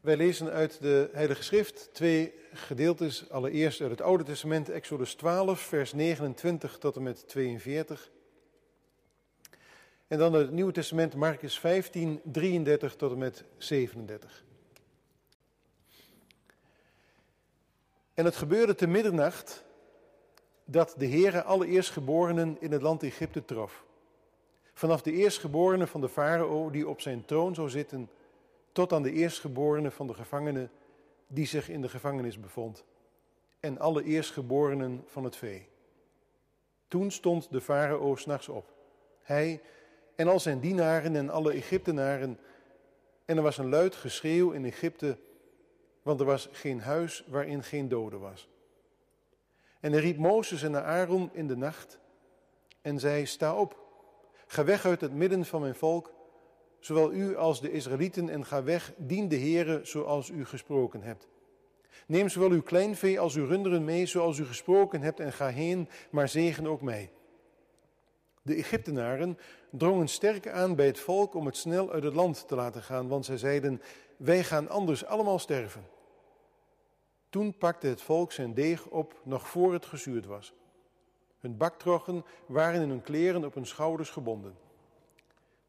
Wij lezen uit de Heilige Schrift twee gedeeltes. Allereerst uit het Oude Testament, Exodus 12, vers 29 tot en met 42. En dan uit het Nieuwe Testament, Marcus 15, 33 tot en met 37. En het gebeurde te middernacht dat de Heere alle eerstgeborenen in het land Egypte trof. Vanaf de eerstgeborene van de farao die op zijn troon zou zitten, tot aan de eerstgeborene van de gevangene die zich in de gevangenis bevond, en alle eerstgeborenen van het vee. Toen stond de farao s'nachts op, hij en al zijn dienaren en alle Egyptenaren, en er was een luid geschreeuw in Egypte, want er was geen huis waarin geen dode was. En hij riep Mozes en Aaron in de nacht en zei, sta op, ga weg uit het midden van mijn volk, zowel u als de Israëlieten, en ga weg, dien de Heere zoals u gesproken hebt. Neem zowel uw kleinvee als uw runderen mee, zoals u gesproken hebt, en ga heen, maar zegen ook mij. De Egyptenaren drongen sterk aan bij het volk om het snel uit het land te laten gaan, want zij zeiden, wij gaan anders allemaal sterven. Toen pakte het volk zijn deeg op nog voor het gezuurd was. Hun baktrochen waren in hun kleren op hun schouders gebonden.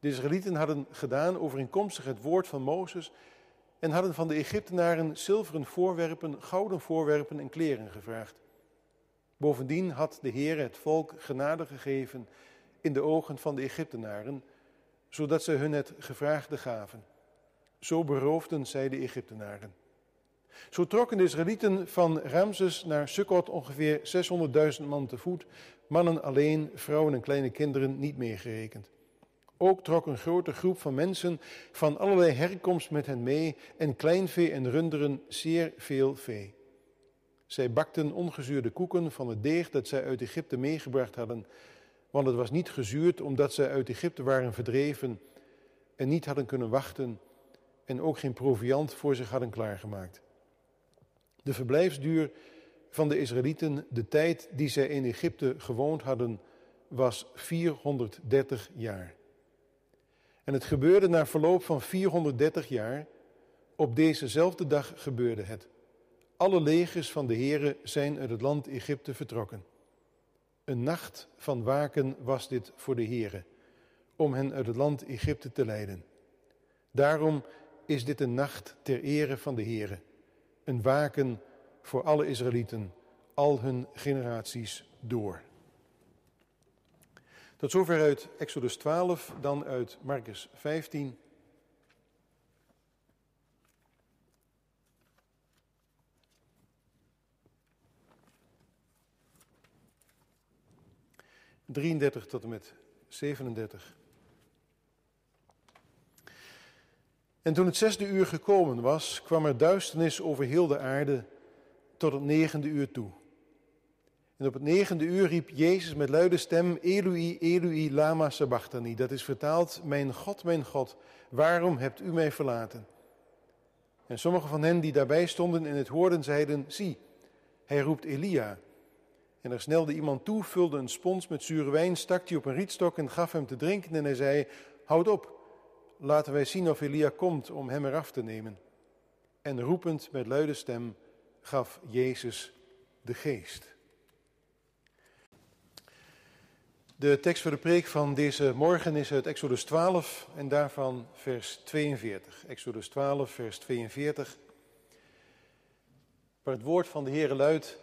De Israëlieten hadden gedaan overeenkomstig het woord van Mozes en hadden van de Egyptenaren zilveren voorwerpen, gouden voorwerpen en kleren gevraagd. Bovendien had de Heer het volk genade gegeven in de ogen van de Egyptenaren, zodat ze hun het gevraagde gaven. Zo beroofden zij de Egyptenaren. Zo trokken de Israëlieten van Ramses naar Sukkot ongeveer 600.000 man te voet, mannen alleen, vrouwen en kleine kinderen niet meegerekend. Ook trok een grote groep van mensen van allerlei herkomst met hen mee en kleinvee en runderen zeer veel vee. Zij bakten ongezuurde koeken van het deeg dat zij uit Egypte meegebracht hadden, want het was niet gezuurd omdat zij uit Egypte waren verdreven en niet hadden kunnen wachten en ook geen proviand voor zich hadden klaargemaakt. De verblijfsduur van de Israëlieten, de tijd die zij in Egypte gewoond hadden, was 430 jaar. En het gebeurde na verloop van 430 jaar, op dezezelfde dag gebeurde het. Alle legers van de Here zijn uit het land Egypte vertrokken. Een nacht van waken was dit voor de Here, om hen uit het land Egypte te leiden. Daarom is dit een nacht ter ere van de Here een waken voor alle Israëlieten, al hun generaties door. Tot zover uit Exodus 12, dan uit Marcus 15. Drieëndertig tot en met 37. En toen het zesde uur gekomen was, kwam er duisternis over heel de aarde tot het negende uur toe. En op het negende uur riep Jezus met luide stem, Eloi, Eloi, lama sabachthani. Dat is vertaald, mijn God, mijn God, waarom hebt u mij verlaten? En sommige van hen die daarbij stonden en het hoorden, zeiden, zie, hij roept Elia. En er snelde iemand toe, vulde een spons met zure wijn, stak die op een rietstok en gaf hem te drinken. En hij zei, houd op, laten wij zien of Elia komt om hem eraf te nemen. En roepend met luide stem gaf Jezus de geest. De tekst voor de preek van deze morgen is uit Exodus 12 en daarvan vers 42. Exodus 12, vers 42. Waar het woord van de Heere luidt,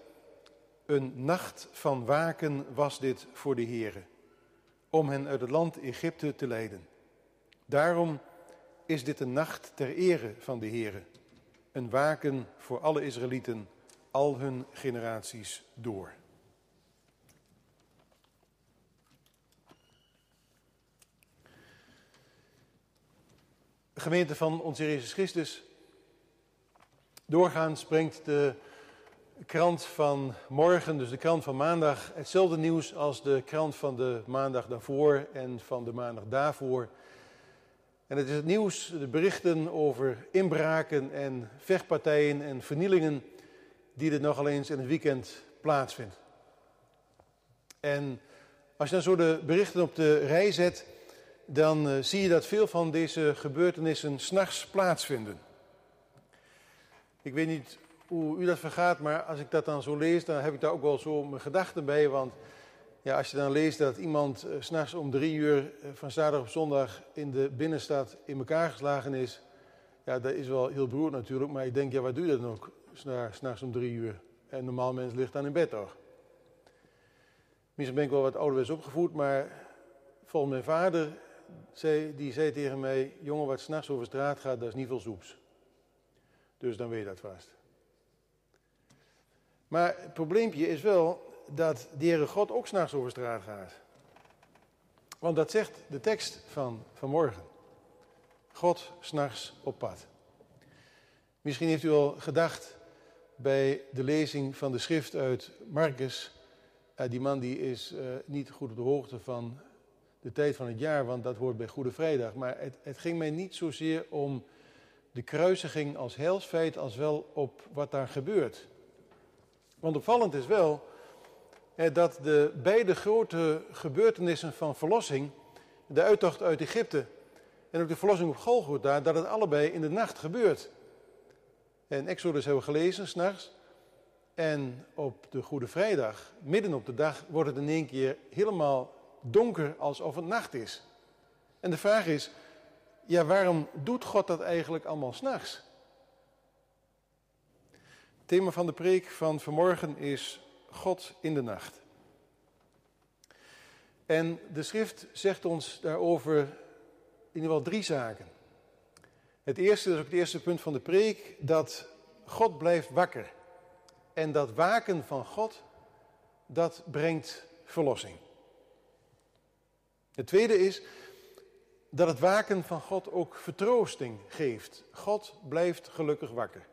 een nacht van waken was dit voor de Heere, om hen uit het land Egypte te leiden. Daarom is dit een nacht ter ere van de Heere. Een waken voor alle Israëlieten, al hun generaties door. Gemeente van onze Jezus Christus. Doorgaans brengt de krant van morgen, dus de krant van maandag, hetzelfde nieuws als de krant van de maandag daarvoor en van de maandag daarvoor. En het is het nieuws, de berichten over inbraken en vechtpartijen en vernielingen die er nogal eens in het weekend plaatsvindt. En als je dan zo de berichten op de rij zet, dan uh, zie je dat veel van deze gebeurtenissen s'nachts plaatsvinden. Ik weet niet hoe u dat vergaat, maar als ik dat dan zo lees, dan heb ik daar ook wel zo mijn gedachten bij. Want ja, als je dan leest dat iemand uh, s'nachts om drie uur uh, van zaterdag op zondag in de binnenstad in elkaar geslagen is, ja, dat is wel heel beroerd natuurlijk. Maar ik denk, ja, wat doe je dan ook s'nachts om drie uur? En normaal mens ligt dan in bed toch? Misschien ben ik wel wat ouderwets opgevoed, maar volgens mijn vader, zei, die zei tegen mij, jongen, wat s'nachts over straat gaat, dat is niet veel soeps. Dus dan weet je dat vast. Maar het probleempje is wel dat de Heere God ook s'nachts over straat gaat. Want dat zegt de tekst van vanmorgen. God s'nachts op pad. Misschien heeft u al gedacht bij de lezing van de schrift uit Marcus. Uh, die man die is uh, niet goed op de hoogte van de tijd van het jaar, want dat hoort bij Goede Vrijdag. Maar het, het ging mij niet zozeer om de kruisiging als heilsfeit, als wel op wat daar gebeurt. Want opvallend is wel dat de beide grote gebeurtenissen van verlossing, de uittocht uit Egypte en ook de verlossing op Golgotha, dat het allebei in de nacht gebeurt. En Exodus hebben we gelezen, s'nachts. En op de Goede Vrijdag, midden op de dag, wordt het in één keer helemaal donker alsof het nacht is. En de vraag is, ja, waarom doet God dat eigenlijk allemaal s'nachts? Het thema van de preek van vanmorgen is God in de nacht. En de schrift zegt ons daarover in ieder geval drie zaken. Het eerste, dat is ook het eerste punt van de preek, dat God blijft wakker. En dat waken van God, dat brengt verlossing. Het tweede is dat het waken van God ook vertroosting geeft. God blijft gelukkig wakker.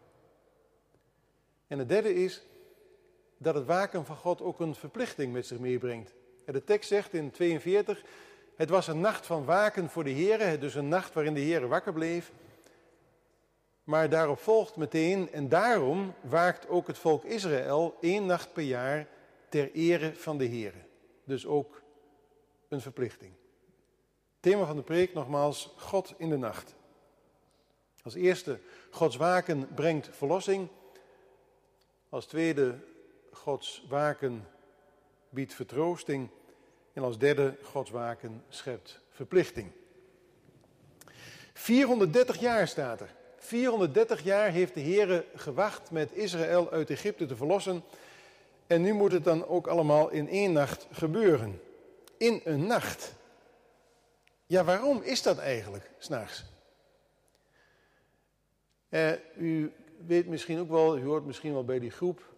En het derde is dat het waken van God ook een verplichting met zich meebrengt. En de tekst zegt in 42, het was een nacht van waken voor de Heer, dus een nacht waarin de Heer wakker bleef. Maar daarop volgt meteen, en daarom waakt ook het volk Israël één nacht per jaar ter ere van de Heer. Dus ook een verplichting. Thema van de preek nogmaals, God in de nacht. Als eerste, Gods waken brengt verlossing. Als tweede, Gods waken biedt vertroosting. En als derde, Gods waken schept verplichting. 430 jaar staat er. 430 jaar heeft de Heer gewacht met Israël uit Egypte te verlossen. En nu moet het dan ook allemaal in één nacht gebeuren. In een nacht. Ja, waarom is dat eigenlijk, s'nachts? Eh, u weet misschien ook wel, u hoort misschien wel bij die groep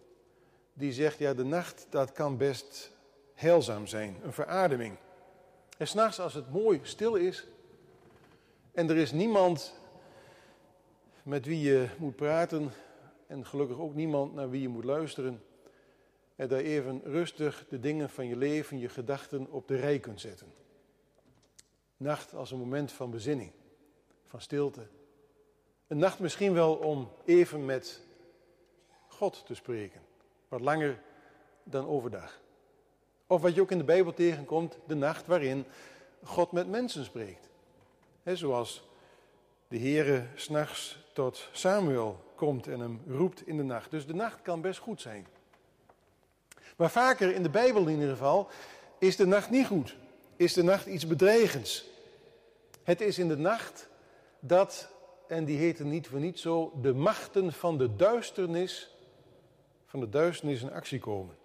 die zegt, ja, de nacht, dat kan best heilzaam zijn, een verademing. En s'nachts, als het mooi stil is en er is niemand met wie je moet praten en gelukkig ook niemand naar wie je moet luisteren, en daar even rustig de dingen van je leven, je gedachten op de rij kunt zetten. Nacht als een moment van bezinning, van stilte. Een nacht misschien wel om even met God te spreken. Wat langer dan overdag. Of wat je ook in de Bijbel tegenkomt, de nacht waarin God met mensen spreekt. Zoals de Heere s'nachts tot Samuel komt en hem roept in de nacht. Dus de nacht kan best goed zijn. Maar vaker in de Bijbel in ieder geval is de nacht niet goed. Is de nacht iets bedreigends. Het is in de nacht dat, en die heten niet voor niet zo, de machten van de duisternis, van de duisternis in actie komen.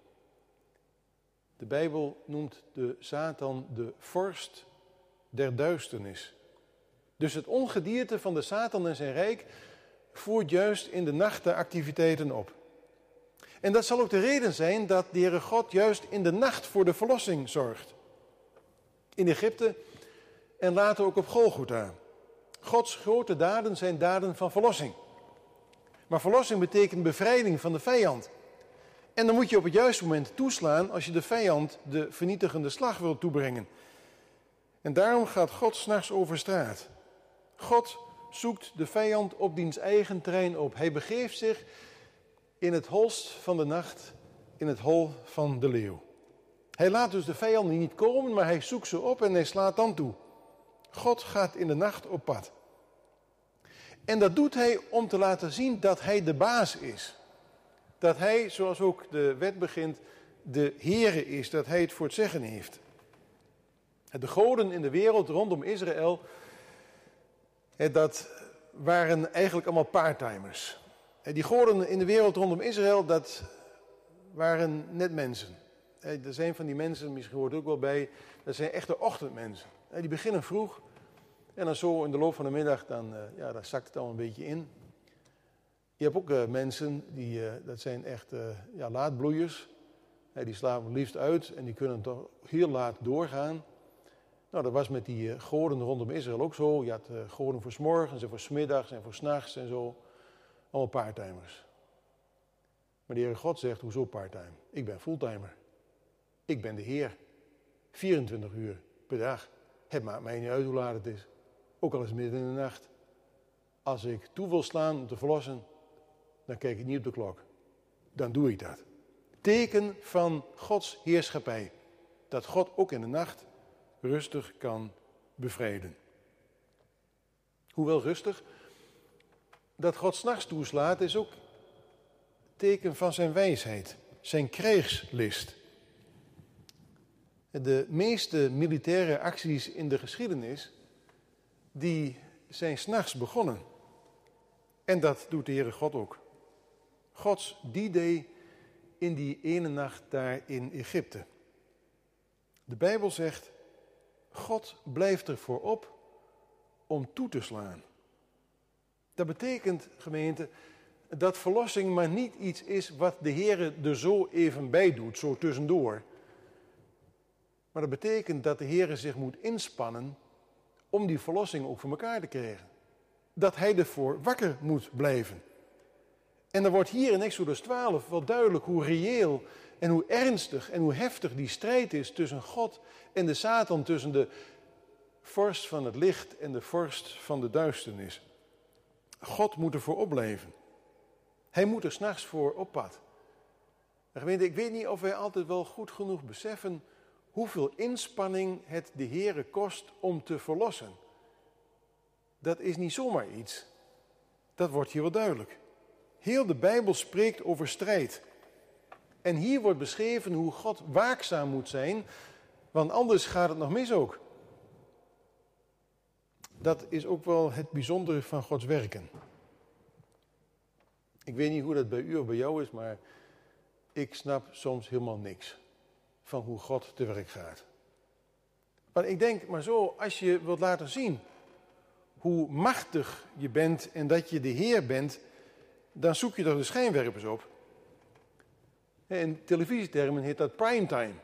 De Bijbel noemt de Satan de vorst der duisternis. Dus het ongedierte van de Satan en zijn rijk voert juist in de nacht de activiteiten op. En dat zal ook de reden zijn dat de Heere God juist in de nacht voor de verlossing zorgt. In Egypte en later ook op Golgotha. Gods grote daden zijn daden van verlossing. Maar verlossing betekent bevrijding van de vijand. En dan moet je op het juiste moment toeslaan als je de vijand de vernietigende slag wilt toebrengen. En daarom gaat God s'nachts over straat. God zoekt de vijand op diens eigen terrein op. Hij begeeft zich in het holst van de nacht, in het hol van de leeuw. Hij laat dus de vijanden niet komen, maar hij zoekt ze op en hij slaat dan toe. God gaat in de nacht op pad. En dat doet hij om te laten zien dat hij de baas is. Dat hij, zoals ook de wet begint, de Heere is. Dat hij het voor het zeggen heeft. De goden in de wereld rondom Israël, dat waren eigenlijk allemaal parttimers. Die goden in de wereld rondom Israël, dat waren net mensen. Er zijn van die mensen, misschien hoort ook wel bij, dat zijn echte ochtendmensen. Die beginnen vroeg en dan zo in de loop van de middag, dan, ja, dan zakt het al een beetje in. Je hebt ook mensen, die, dat zijn echt ja, laatbloeiers. die slapen liefst uit en die kunnen toch heel laat doorgaan. Nou, dat was met die goden rondom Israël ook zo. Je had goden voor s'morgens en voor s'middags en voor s'nachts en zo. Allemaal parttimers. Maar de Heere God zegt, hoezo parttime? Ik ben fulltimer. Ik ben de Heer. 24 uur per dag. Het maakt mij niet uit hoe laat het is. Ook al is het midden in de nacht. Als ik toe wil slaan om te verlossen, dan kijk ik niet op de klok. Dan doe ik dat. Teken van Gods heerschappij. Dat God ook in de nacht rustig kan bevreden. Hoewel rustig, dat God s'nachts toeslaat is ook teken van zijn wijsheid, zijn krijgslist. De meeste militaire acties in de geschiedenis, die zijn s'nachts begonnen. En dat doet de Heere God ook. Gods die day in die ene nacht daar in Egypte. De Bijbel zegt, God blijft ervoor op om toe te slaan. Dat betekent, gemeente, dat verlossing maar niet iets is wat de Heer er zo even bij doet, zo tussendoor. Maar dat betekent dat de Heer zich moet inspannen om die verlossing ook voor elkaar te krijgen. Dat hij ervoor wakker moet blijven. En dan wordt hier in Exodus 12 wel duidelijk hoe reëel en hoe ernstig en hoe heftig die strijd is tussen God en de Satan, tussen de vorst van het licht en de vorst van de duisternis. God moet ervoor opleven. Hij moet er s'nachts voor op pad. Gemeente, ik weet niet of wij altijd wel goed genoeg beseffen hoeveel inspanning het de Heere kost om te verlossen. Dat is niet zomaar iets. Dat wordt hier wel duidelijk. Heel de Bijbel spreekt over strijd. En hier wordt beschreven hoe God waakzaam moet zijn, want anders gaat het nog mis ook. Dat is ook wel het bijzondere van Gods werken. Ik weet niet hoe dat bij u of bij jou is, maar ik snap soms helemaal niks van hoe God te werk gaat. Maar ik denk maar zo, als je wilt laten zien hoe machtig je bent en dat je de Heer bent, dan zoek je toch de schijnwerpers op. In televisietermen heet dat primetime.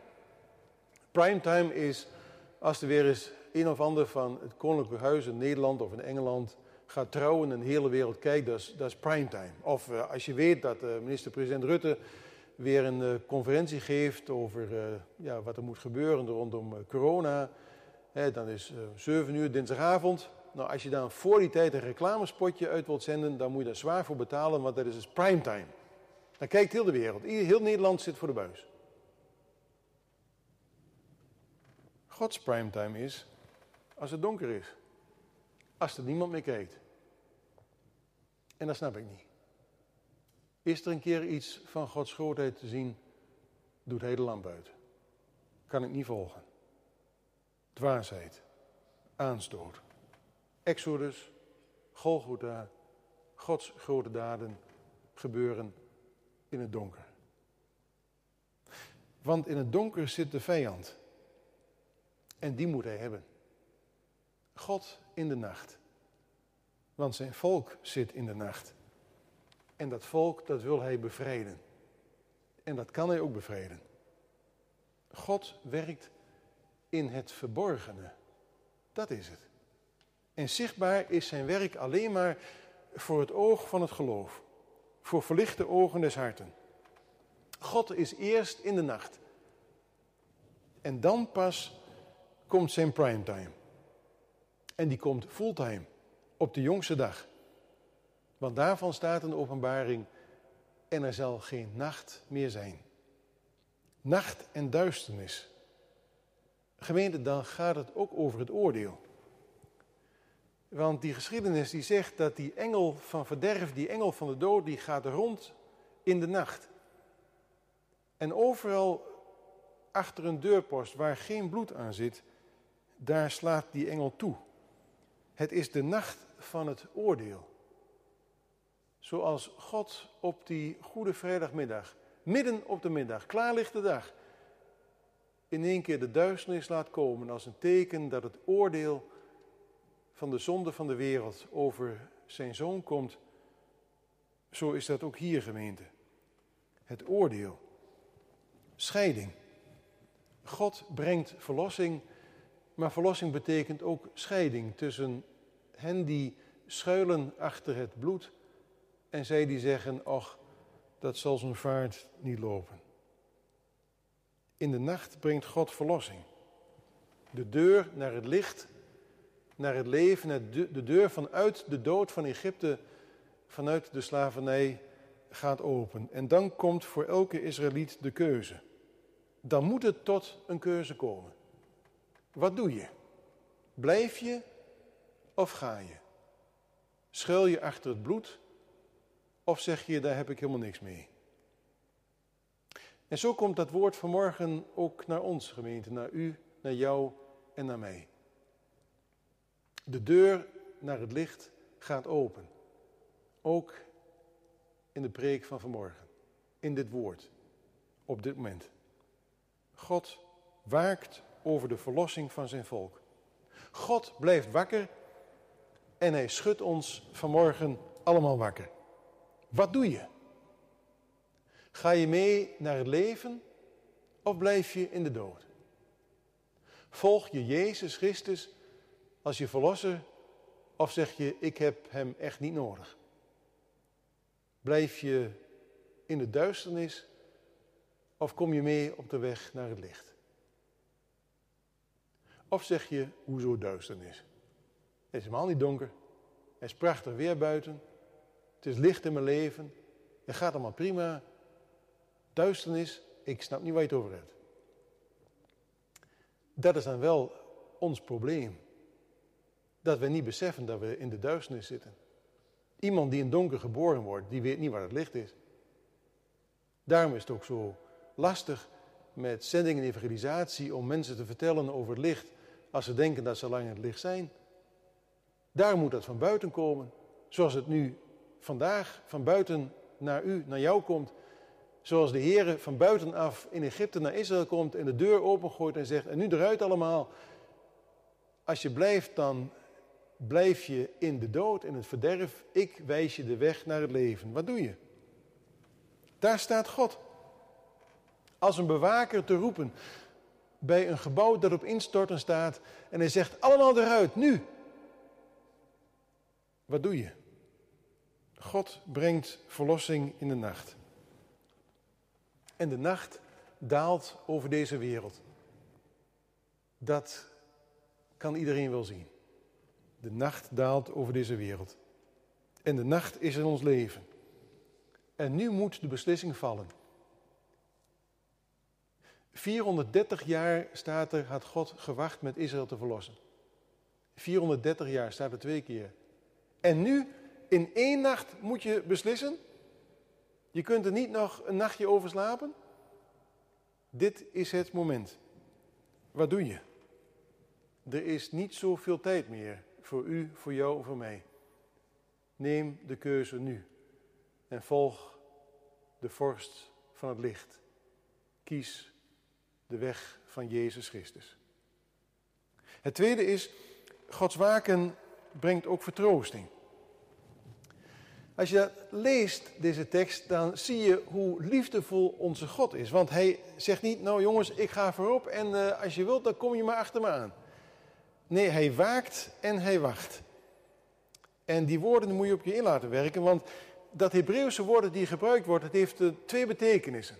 Primetime is als er weer eens een of ander van het Koninklijk Huis in Nederland of in Engeland gaat trouwen en de hele wereld kijkt, dat is, dat is primetime. Of uh, als je weet dat uh, minister-president Rutte weer een uh, conferentie geeft over ja, wat er moet gebeuren rondom corona, hè, dan is 7 uur dinsdagavond. Nou, als je dan voor die tijd een reclamespotje uit wilt zenden, dan moet je daar zwaar voor betalen, want dat is dus primetime. Dan kijkt heel de wereld. Heel Nederland zit voor de buis. Gods primetime is als het donker is. Als er niemand meer kijkt. En dat snap ik niet. Is er een keer iets van Gods grootheid te zien, doet de lamp uit. Kan ik niet volgen. Dwaasheid. Aanstoot. Exodus. Golgotha. Gods grote daden gebeuren in het donker. Want in het donker zit de vijand. En die moet hij hebben. God in de nacht. Want zijn volk zit in de nacht. En dat volk, dat wil hij bevrijden. En dat kan hij ook bevrijden. God werkt in het verborgene. Dat is het. En zichtbaar is zijn werk alleen maar voor het oog van het geloof. Voor verlichte ogen des harten. God is eerst in de nacht. En dan pas komt zijn primetime. En die komt fulltime, op de jongste dag. Want daarvan staat een openbaring, en er zal geen nacht meer zijn. Nacht en duisternis. Gemeente, dan gaat het ook over het oordeel. Want die geschiedenis die zegt dat die engel van verderf, die engel van de dood, die gaat rond in de nacht. En overal achter een deurpost waar geen bloed aan zit, daar slaat die engel toe. Het is de nacht van het oordeel. Zoals God op die goede vrijdagmiddag, midden op de middag, klaar ligt de dag, in één keer de duisternis laat komen als een teken dat het oordeel van de zonde van de wereld over zijn zoon komt. Zo is dat ook hier gemeente. Het oordeel. Scheiding. God brengt verlossing, maar verlossing betekent ook scheiding tussen hen die schuilen achter het bloed en zij die zeggen, ach, dat zal zijn vaart niet lopen. In de nacht brengt God verlossing. De deur naar het licht, naar het leven, de deur vanuit de dood van Egypte, vanuit de slavernij gaat open. En dan komt voor elke Israëliet de keuze. Dan moet het tot een keuze komen. Wat doe je? Blijf je of ga je? Schuil je achter het bloed of zeg je daar heb ik helemaal niks mee? En zo komt dat woord vanmorgen ook naar ons gemeente, naar u, naar jou en naar mij. De deur naar het licht gaat open. Ook in de preek van vanmorgen. In dit woord. Op dit moment. God waakt over de verlossing van zijn volk. God blijft wakker en hij schudt ons vanmorgen allemaal wakker. Wat doe je? Ga je mee naar het leven of blijf je in de dood? Volg je Jezus Christus als je verlosser of zeg je ik heb hem echt niet nodig? Blijf je in de duisternis of kom je mee op de weg naar het licht? Of zeg je, hoezo duisternis? Het is helemaal niet donker. Het is prachtig weer buiten. Het is licht in mijn leven. Het gaat allemaal prima. Duisternis, ik snap niet waar je het over hebt. Dat is dan wel ons probleem. Dat we niet beseffen dat we in de duisternis zitten. Iemand die in donker geboren wordt, die weet niet waar het licht is. Daarom is het ook zo lastig met zending en evangelisatie om mensen te vertellen over het licht als ze denken dat ze lang in het licht zijn. Daar moet dat van buiten komen, zoals het nu vandaag van buiten naar u, naar jou komt. Zoals de Heer van buitenaf in Egypte naar Israël komt en de deur opengooit en zegt, en nu eruit allemaal. Als je blijft, dan blijf je in de dood, in het verderf. Ik wijs je de weg naar het leven. Wat doe je? Daar staat God. Als een bewaker te roepen bij een gebouw dat op instorten staat. En hij zegt, allemaal eruit, nu. Wat doe je? God brengt verlossing in de nacht. En de nacht daalt over deze wereld. Dat kan iedereen wel zien. De nacht daalt over deze wereld. En de nacht is in ons leven. En nu moet de beslissing vallen. 430 jaar staat er, had God gewacht met Israël te verlossen. 430 jaar staat er twee keer. En nu, in één nacht, moet je beslissen. Je kunt er niet nog een nachtje over slapen. Dit is het moment. Wat doe je? Er is niet zoveel tijd meer voor u, voor jou, voor mij. Neem de keuze nu en volg de vorst van het licht. Kies de weg van Jezus Christus. Het tweede is, Gods waken brengt ook vertroosting. Als je leest, deze tekst, dan zie je hoe liefdevol onze God is. Want hij zegt niet, nou jongens, ik ga voorop en uh, als je wilt, dan kom je maar achter me aan. Nee, hij waakt en hij wacht. En die woorden moet je op je in laten werken, want dat Hebreeuwse woord die gebruikt wordt, het heeft uh, twee betekenissen.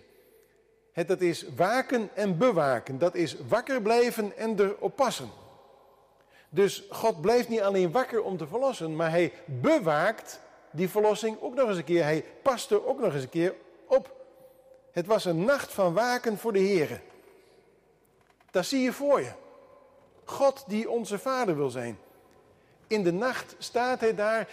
Het, dat is waken en bewaken. Dat is wakker blijven en erop passen. Dus God blijft niet alleen wakker om te verlossen, maar hij bewaakt die verlossing ook nog eens een keer. Hij past er ook nog eens een keer op. Het was een nacht van waken voor de Heer. Dat zie je voor je. God die onze vader wil zijn. In de nacht staat hij daar,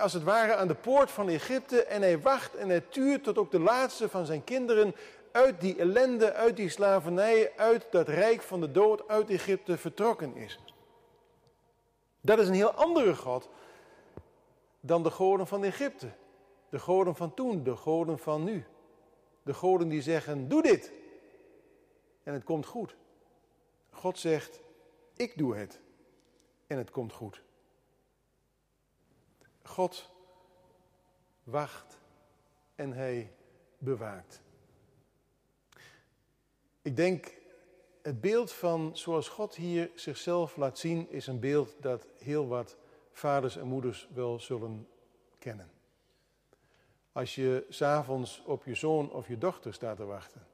als het ware, aan de poort van Egypte en hij wacht en hij tuurt tot ook de laatste van zijn kinderen uit die ellende, uit die slavernij, uit dat rijk van de dood, uit Egypte vertrokken is. Dat is een heel andere God dan de goden van Egypte. De goden van toen, de goden van nu. De goden die zeggen, doe dit. En het komt goed. God zegt, ik doe het. En het komt goed. God wacht en hij bewaakt. Ik denk, het beeld van zoals God hier zichzelf laat zien, is een beeld dat heel wat vaders en moeders wel zullen kennen. Als je s'avonds op je zoon of je dochter staat te wachten.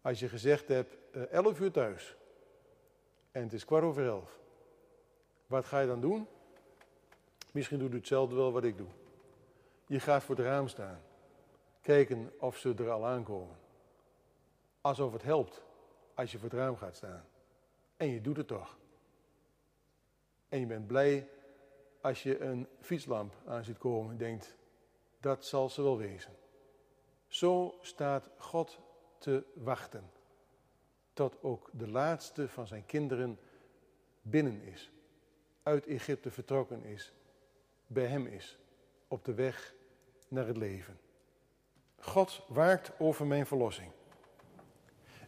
Als je gezegd hebt, 11 eh, uur thuis. En het is kwart over elf. Wat ga je dan doen? Misschien doet u hetzelfde wel wat ik doe. Je gaat voor het raam staan. Kijken of ze er al aankomen. Alsof het helpt als je voor het raam gaat staan. En je doet het toch. En je bent blij als je een fietslamp aan ziet komen en denkt, dat zal ze wel wezen. Zo staat God te wachten. Tot ook de laatste van zijn kinderen binnen is. Uit Egypte vertrokken is. Bij hem is. Op de weg naar het leven. God waakt over mijn verlossing.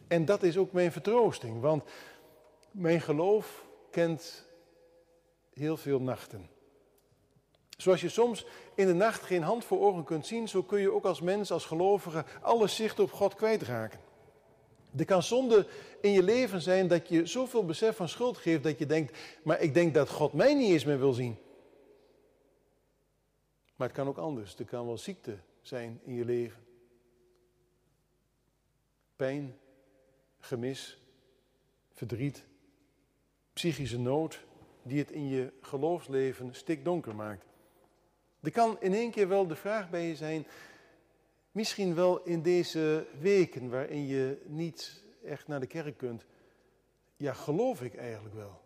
En dat is ook mijn vertroosting, want mijn geloof kent heel veel nachten. Zoals je soms in de nacht geen hand voor ogen kunt zien, zo kun je ook als mens, als gelovige, alle zicht op God kwijtraken. Er kan zonde in je leven zijn dat je zoveel besef van schuld geeft dat je denkt, maar ik denk dat God mij niet eens meer wil zien. Maar het kan ook anders. Er kan wel ziekte zijn in je leven. Pijn, gemis, verdriet, psychische nood, die het in je geloofsleven stikdonker maakt. Er kan in één keer wel de vraag bij je zijn, misschien wel in deze weken waarin je niet echt naar de kerk kunt, ja, geloof ik eigenlijk wel?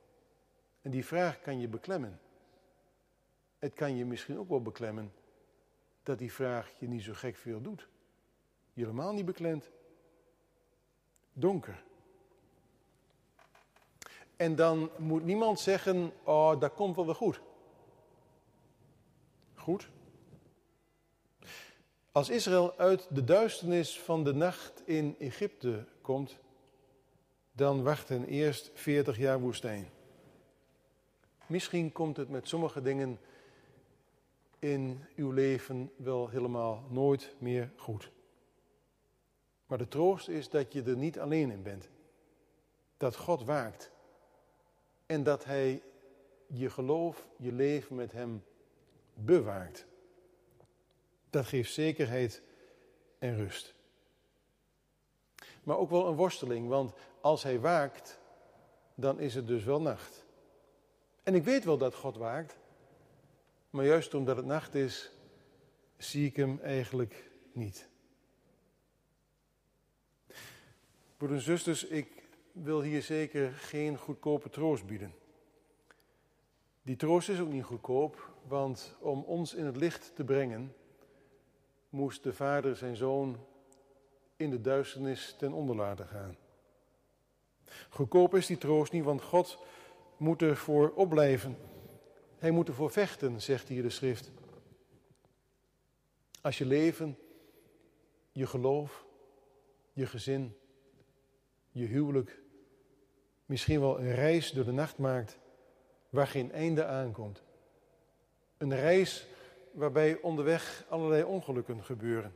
En die vraag kan je beklemmen. Het kan je misschien ook wel beklemmen dat die vraag je niet zo gek veel doet. Je helemaal niet beklemd. Donker. En dan moet niemand zeggen, oh, dat komt wel weer goed. Goed? Als Israël uit de duisternis van de nacht in Egypte komt, dan wacht hen eerst 40 jaar woestijn. Misschien komt het met sommige dingen in uw leven wel helemaal nooit meer goed. Maar de troost is dat je er niet alleen in bent. Dat God waakt. En dat Hij je geloof, je leven met Hem bewaakt. Dat geeft zekerheid en rust. Maar ook wel een worsteling, want als hij waakt, dan is het dus wel nacht. En ik weet wel dat God waakt, maar juist omdat het nacht is, zie ik hem eigenlijk niet. Broeders en zusters, ik wil hier zeker geen goedkope troost bieden. Die troost is ook niet goedkoop, want om ons in het licht te brengen, moest de vader zijn zoon in de duisternis ten onder laten gaan. Goedkoop is die troost niet, want God moet ervoor opblijven. Hij moet ervoor vechten, zegt hier de schrift. Als je leven, je geloof, je gezin, je huwelijk misschien wel een reis door de nacht maakt waar geen einde aankomt. Een reis waarbij onderweg allerlei ongelukken gebeuren.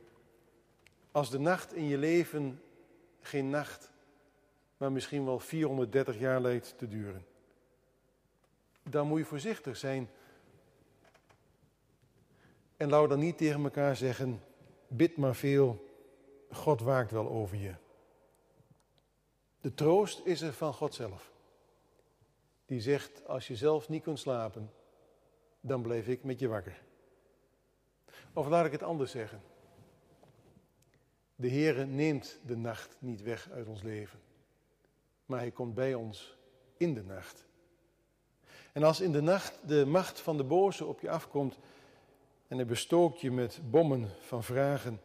Als de nacht in je leven geen nacht, maar misschien wel 430 jaar lijkt te duren. Dan moet je voorzichtig zijn. En laat dan niet tegen elkaar zeggen, bid maar veel, God waakt wel over je. De troost is er van God zelf. Die zegt, als je zelf niet kunt slapen, dan blijf ik met je wakker. Of laat ik het anders zeggen. De Heere neemt de nacht niet weg uit ons leven, maar Hij komt bij ons in de nacht. En als in de nacht de macht van de boze op je afkomt en hij bestookt je met bommen van vragen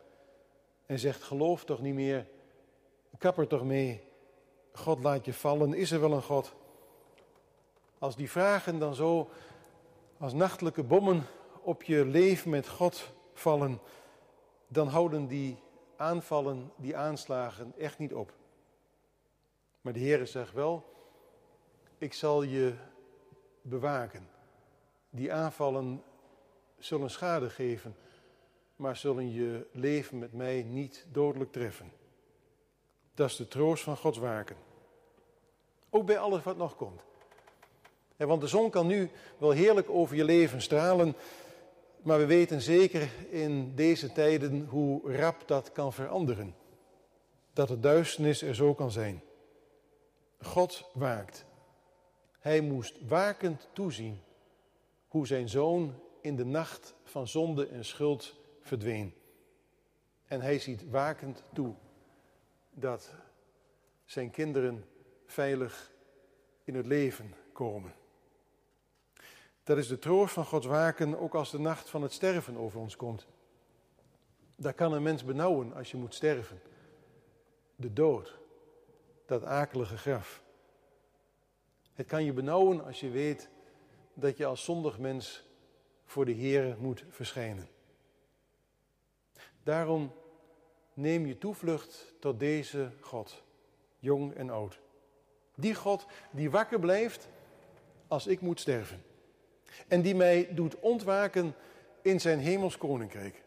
en zegt geloof toch niet meer, kap er toch mee, God laat je vallen, is er wel een God? Als die vragen dan zo als nachtelijke bommen op je leven met God vallen, dan houden die aanvallen, die aanslagen echt niet op. Maar de Heer zegt wel, ik zal je bewaken. Die aanvallen zullen schade geven, maar zullen je leven met mij niet dodelijk treffen. Dat is de troost van Gods waken. Ook bij alles wat nog komt. Want de zon kan nu wel heerlijk over je leven stralen, maar we weten zeker in deze tijden hoe rap dat kan veranderen. Dat de duisternis er zo kan zijn. God waakt. Hij moest wakend toezien hoe zijn zoon in de nacht van zonde en schuld verdween. En hij ziet wakend toe dat zijn kinderen veilig in het leven komen. Dat is de troost van Gods waken, ook als de nacht van het sterven over ons komt. Daar kan een mens benauwen als je moet sterven. De dood, dat akelige graf. Het kan je benauwen als je weet dat je als zondig mens voor de Heer moet verschijnen. Daarom neem je toevlucht tot deze God, jong en oud. Die God die wakker blijft als ik moet sterven. En die mij doet ontwaken in zijn hemels koninkrijk.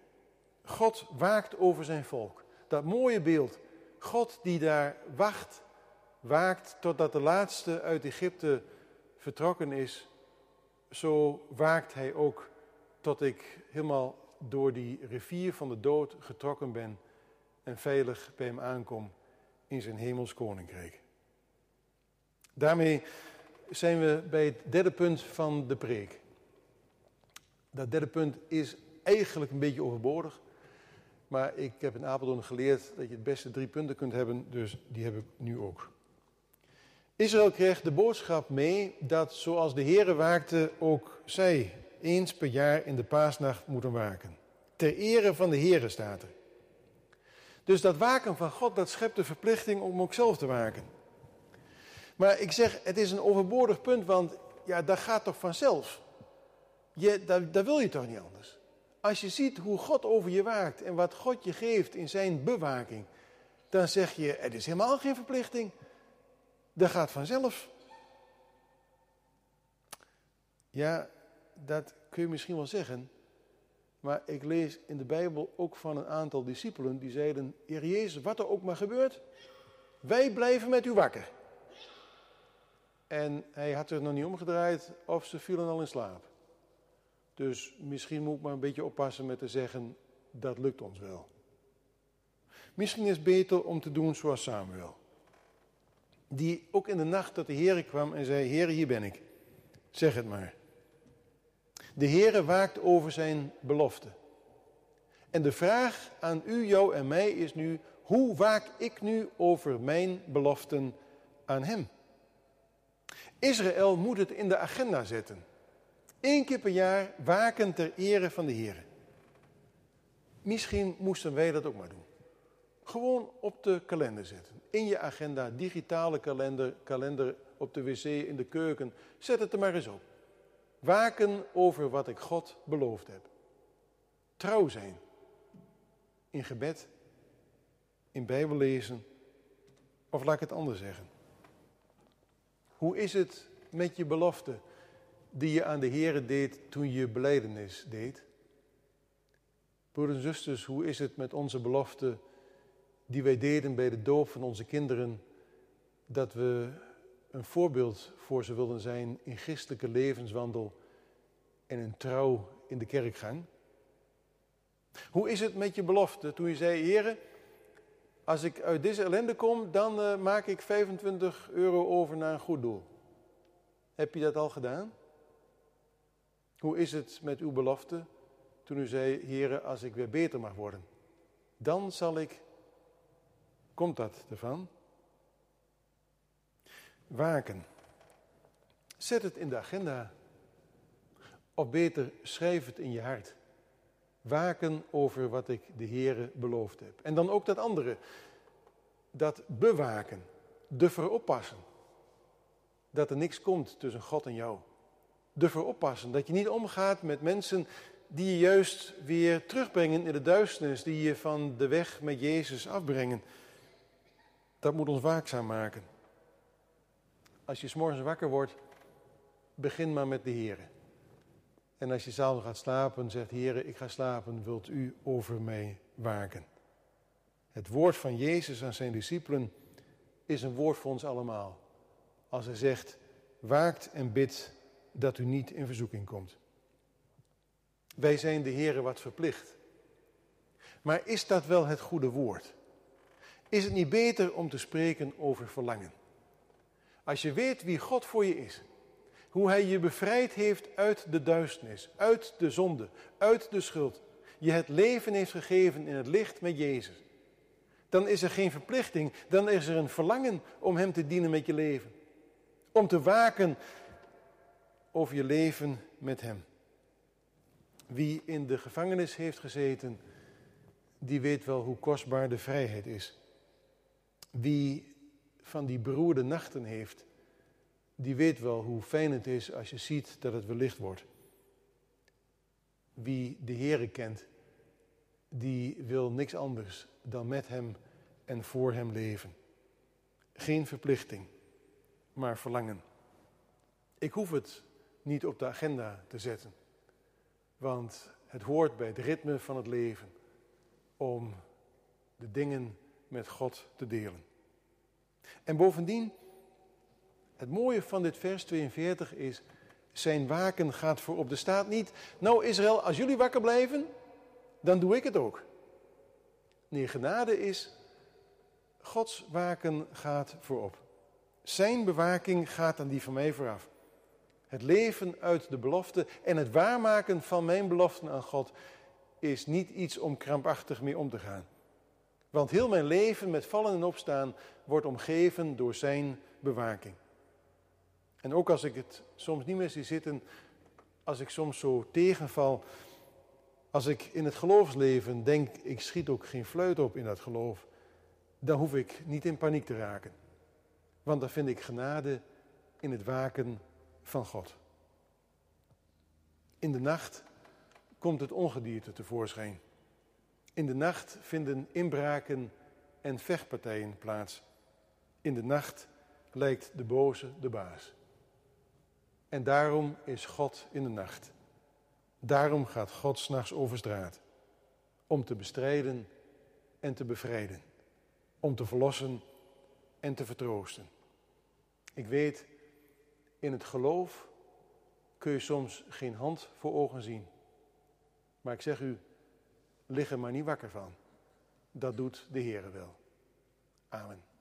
God waakt over zijn volk. Dat mooie beeld. God die daar wacht, waakt totdat de laatste uit Egypte vertrokken is. Zo waakt hij ook tot ik helemaal door die rivier van de dood getrokken ben en veilig bij hem aankom in zijn hemels koninkrijk. Daarmee zijn we bij het derde punt van de preek. Dat derde punt is eigenlijk een beetje overbodig. Maar ik heb in Apeldoorn geleerd dat je het beste drie punten kunt hebben, dus die heb ik nu ook. Israël kreeg de boodschap mee dat zoals de Heere waakte, ook zij eens per jaar in de paasnacht moeten waken. Ter ere van de Heere staat er. Dus dat waken van God, dat schept de verplichting om ook zelf te waken. Maar ik zeg, het is een overbodig punt, want ja, dat gaat toch vanzelf. Je, dat, dat wil je toch niet anders. Als je ziet hoe God over je waakt en wat God je geeft in zijn bewaking, dan zeg je, het is helemaal geen verplichting. Dat gaat vanzelf. Ja, dat kun je misschien wel zeggen. Maar ik lees in de Bijbel ook van een aantal discipelen die zeiden: Heer Jezus, wat er ook maar gebeurt, wij blijven met u wakker. En hij had er nog niet omgedraaid of ze vielen al in slaap. Dus misschien moet ik maar een beetje oppassen met te zeggen: dat lukt ons wel. Misschien is het beter om te doen zoals Samuel. Die ook in de nacht tot de Heer kwam en zei: Heer, hier ben ik. Zeg het maar. De Heere waakt over zijn belofte. En de vraag aan u, jou en mij is nu, hoe waak ik nu over mijn beloften aan hem? Israël moet het in de agenda zetten. Eén keer per jaar waken ter ere van de Heer. Misschien moesten wij dat ook maar doen. Gewoon op de kalender zetten. In je agenda, digitale kalender, kalender op de wc, in de keuken. Zet het er maar eens op. Waken over wat ik God beloofd heb. Trouw zijn. In gebed, in Bijbel lezen. Of laat ik het anders zeggen. Hoe is het met je belofte die je aan de Here deed toen je beleidenis deed? Broeders en zusters, hoe is het met onze belofte die wij deden bij de doop van onze kinderen, dat we een voorbeeld voor ze wilden zijn in christelijke levenswandel en in trouw in de kerkgang? Hoe is het met je belofte toen je zei, heren, als ik uit deze ellende kom, dan uh, maak ik 25 euro over naar een goed doel. Heb je dat al gedaan? Hoe is het met uw belofte toen u zei, heren, als ik weer beter mag worden, dan zal ik, komt dat ervan? Waken. Zet het in de agenda. Of beter, schrijf het in je hart. Waken over wat ik de Heere beloofd heb. En dan ook dat andere. Dat bewaken. De veroppassen. Dat er niks komt tussen God en jou. De veroppassen. Dat je niet omgaat met mensen die je juist weer terugbrengen in de duisternis. Die je van de weg met Jezus afbrengen. Dat moet ons waakzaam maken. Als je s'morgens wakker wordt, begin maar met de Heer. En als je s'avonds gaat slapen, zegt Heer, ik ga slapen, wilt u over mij waken. Het woord van Jezus aan zijn discipelen is een woord voor ons allemaal. Als hij zegt, waakt en bidt dat u niet in verzoeking komt. Wij zijn de Heer wat verplicht. Maar is dat wel het goede woord? Is het niet beter om te spreken over verlangen? Als je weet wie God voor je is, hoe Hij je bevrijd heeft uit de duisternis, uit de zonde, uit de schuld, je het leven heeft gegeven in het licht met Jezus, dan is er geen verplichting, dan is er een verlangen om Hem te dienen met je leven. Om te waken over je leven met Hem. Wie in de gevangenis heeft gezeten, die weet wel hoe kostbaar de vrijheid is. Wie van die beroerde nachten heeft, die weet wel hoe fijn het is als je ziet dat het wellicht wordt. Wie de Heere kent, die wil niks anders dan met Hem en voor Hem leven. Geen verplichting, maar verlangen. Ik hoef het niet op de agenda te zetten, want het hoort bij het ritme van het leven om de dingen met God te delen. En bovendien, het mooie van dit vers 42 is, zijn waken gaat voorop. Er staat niet, nou Israël, als jullie wakker blijven, dan doe ik het ook. Nee, genade is, Gods waken gaat voorop. Zijn bewaking gaat aan die van mij vooraf. Het leven uit de belofte en het waarmaken van mijn beloften aan God is niet iets om krampachtig mee om te gaan. Want heel mijn leven met vallen en opstaan wordt omgeven door zijn bewaking. En ook als ik het soms niet meer zie zitten, als ik soms zo tegenval, als ik in het geloofsleven denk, ik schiet ook geen fluit op in dat geloof, dan hoef ik niet in paniek te raken. Want dan vind ik genade in het waken van God. In de nacht komt het ongedierte tevoorschijn. In de nacht vinden inbraken en vechtpartijen plaats. In de nacht lijkt de boze de baas. En daarom is God in de nacht. Daarom gaat God s'nachts over straat. Om te bestrijden en te bevrijden. Om te verlossen en te vertroosten. Ik weet, in het geloof kun je soms geen hand voor ogen zien. Maar ik zeg u, lig er maar niet wakker van. Dat doet de Heer wel. Amen.